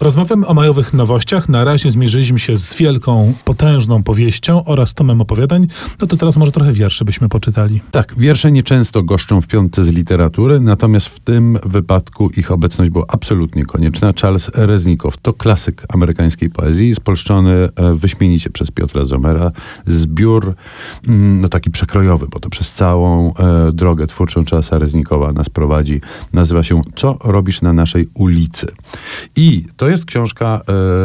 Rozmawiamy o majowych nowościach. Na razie zmierzyliśmy się z wielką, potężną powieścią oraz tomem opowiadań. No to teraz może trochę wierszy byśmy poczytali. Tak, wiersze nieczęsto goszczą w piątce z literatury, natomiast w tym wypadku ich obecność była absolutnie konieczna. Charles Reznikow to klasyk amerykańskiej poezji, spolszczony e, wyśmienicie przez Piotra Zomera. Zbiór, mm, no taki przekrojowy, bo to przez całą e, drogę twórczą Charlesa Reznikowa nas prowadzi. Nazywa się Co robisz na naszej ulicy? I to to jest książka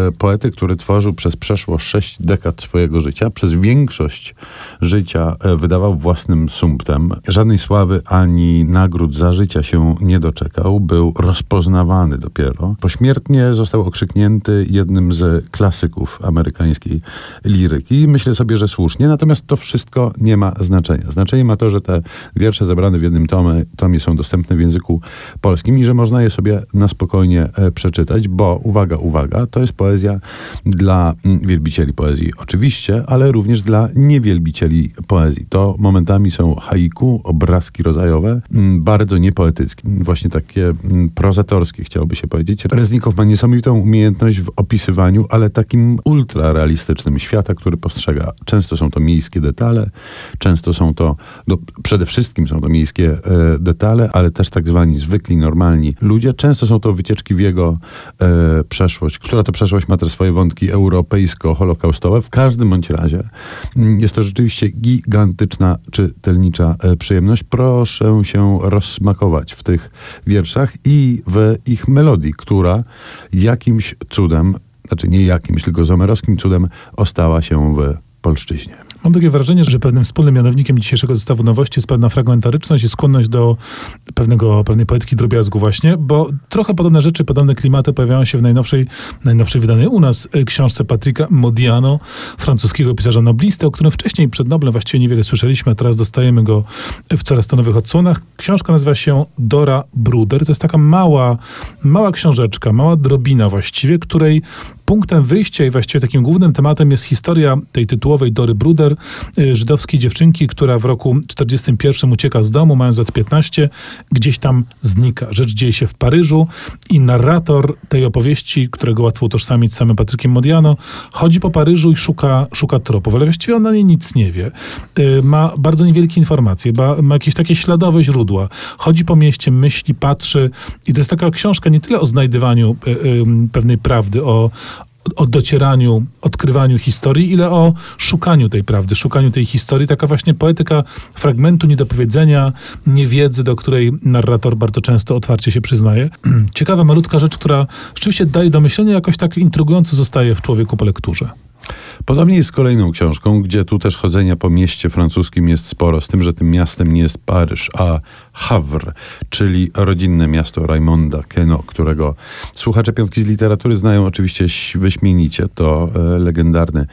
e, poety, który tworzył przez przeszło sześć dekad swojego życia. Przez większość życia e, wydawał własnym sumptem. Żadnej sławy ani nagród za życia się nie doczekał. Był rozpoznawany dopiero. Pośmiertnie został okrzyknięty jednym z klasyków amerykańskiej liryki. Myślę sobie, że słusznie. Natomiast to wszystko nie ma znaczenia. Znaczenie ma to, że te wiersze zebrane w jednym tomie, tomie są dostępne w języku polskim i że można je sobie na spokojnie e, przeczytać, bo uwaga, uwaga, to jest poezja dla mm, wielbicieli poezji, oczywiście, ale również dla niewielbicieli poezji. To momentami są haiku, obrazki rodzajowe, mm, bardzo niepoetyckie, właśnie takie mm, prozatorskie, chciałoby się powiedzieć. Reznikow ma niesamowitą umiejętność w opisywaniu, ale takim ultrarealistycznym świata, który postrzega. Często są to miejskie detale, często są to, no, przede wszystkim są to miejskie e, detale, ale też tak zwani zwykli, normalni ludzie. Często są to wycieczki w jego e, przeszłość, która to przeszłość ma też swoje wątki europejsko-holokaustowe. W każdym bądź razie mm, jest to rzeczywiście gigantyczna czytelnicza e, przyjemność. Proszę się rozsmakować w tych wierszach i w ich melodii, która jakimś cudem, znaczy nie jakimś, tylko zomerowskim cudem ostała się w polszczyźnie. Mam takie wrażenie, że pewnym wspólnym mianownikiem dzisiejszego zestawu nowości jest pewna fragmentaryczność i skłonność do pewnego, pewnej poetyki drobiazgu właśnie, bo trochę podobne rzeczy, podobne klimaty pojawiają się w najnowszej, najnowszej wydanej u nas e, książce Patryka Modiano, francuskiego pisarza noblisty, o którym wcześniej przed Noblem właściwie niewiele słyszeliśmy, a teraz dostajemy go w coraz to nowych odsłonach. Książka nazywa się Dora Bruder. To jest taka mała, mała książeczka, mała drobina właściwie, której punktem wyjścia i właściwie takim głównym tematem jest historia tej tytułowej Dory Bruder, y, żydowskiej dziewczynki, która w roku 41 ucieka z domu, mając lat 15, gdzieś tam znika. Rzecz dzieje się w Paryżu i narrator tej opowieści, którego łatwo utożsamić z samym Patrykiem Modiano, chodzi po Paryżu i szuka, szuka tropów, ale właściwie on na niej nic nie wie. Y, ma bardzo niewielkie informacje, ma, ma jakieś takie śladowe źródła. Chodzi po mieście, myśli, patrzy i to jest taka książka nie tyle o znajdywaniu y, pewnej prawdy, o, o docieraniu, odkrywaniu historii, ile o szukaniu tej prawdy, szukaniu tej historii. Taka właśnie poetyka fragmentu niedopowiedzenia, niewiedzy, do której narrator bardzo często otwarcie się przyznaje. Ciekawa, malutka rzecz, która rzeczywiście daje do myślenia, jakoś tak intrygująco zostaje w człowieku po lekturze. Podobnie jest z kolejną książką, gdzie tu też chodzenia po mieście francuskim jest sporo, z tym, że tym miastem nie jest Paryż, a Havre, czyli rodzinne miasto Raymonda Queneau, którego słuchacze piątki z literatury znają oczywiście wyśmienicie. To e, legendarny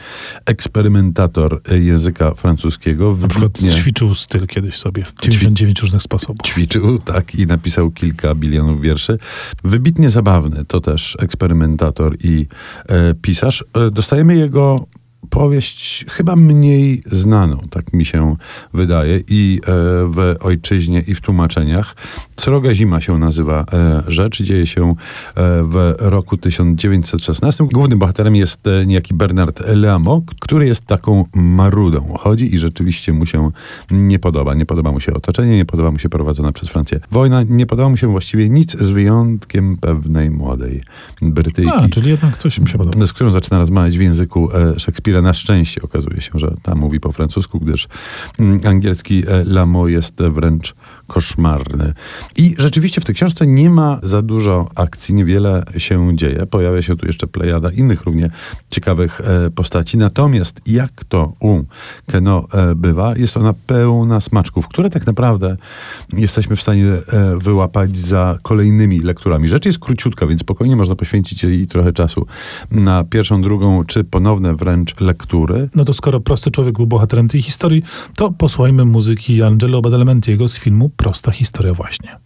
eksperymentator e, języka francuskiego. Na przykład ćwiczył styl kiedyś sobie w 99 różnych sposobów. Ćwiczył, tak, i napisał kilka bilionów wierszy. Wybitnie zabawny to też eksperymentator i e, pisarz. E, dostajemy jego powieść chyba mniej znaną, tak mi się wydaje, i e, w ojczyźnie, i w tłumaczeniach. Sroga zima się nazywa e, rzecz. Dzieje się e, w roku 1916. Głównym bohaterem jest niejaki Bernard Leamo, który jest taką marudą. Chodzi i rzeczywiście mu się nie podoba. Nie podoba mu się otoczenie, nie podoba mu się prowadzona przez Francję wojna, nie podoba mu się właściwie nic z wyjątkiem pewnej młodej Brytyjki. A, czyli jednak coś mu się podoba. Z którą zaczyna rozmawiać w języku Szekspira na szczęście okazuje się, że tam mówi po francusku, gdyż mm, angielski e, Lamo jest wręcz koszmarny. I rzeczywiście w tej książce nie ma za dużo akcji, niewiele się dzieje. Pojawia się tu jeszcze plejada innych równie ciekawych e, postaci. Natomiast jak to u Keno e, bywa, jest ona pełna smaczków, które tak naprawdę jesteśmy w stanie wyłapać za kolejnymi lekturami. Rzecz jest króciutka, więc spokojnie można poświęcić jej trochę czasu na pierwszą, drugą, czy ponowne wręcz lektury. No to skoro prosty człowiek był bohaterem tej historii, to posłuchajmy muzyki Angelo Badalamentiego z filmu Prosta historia właśnie.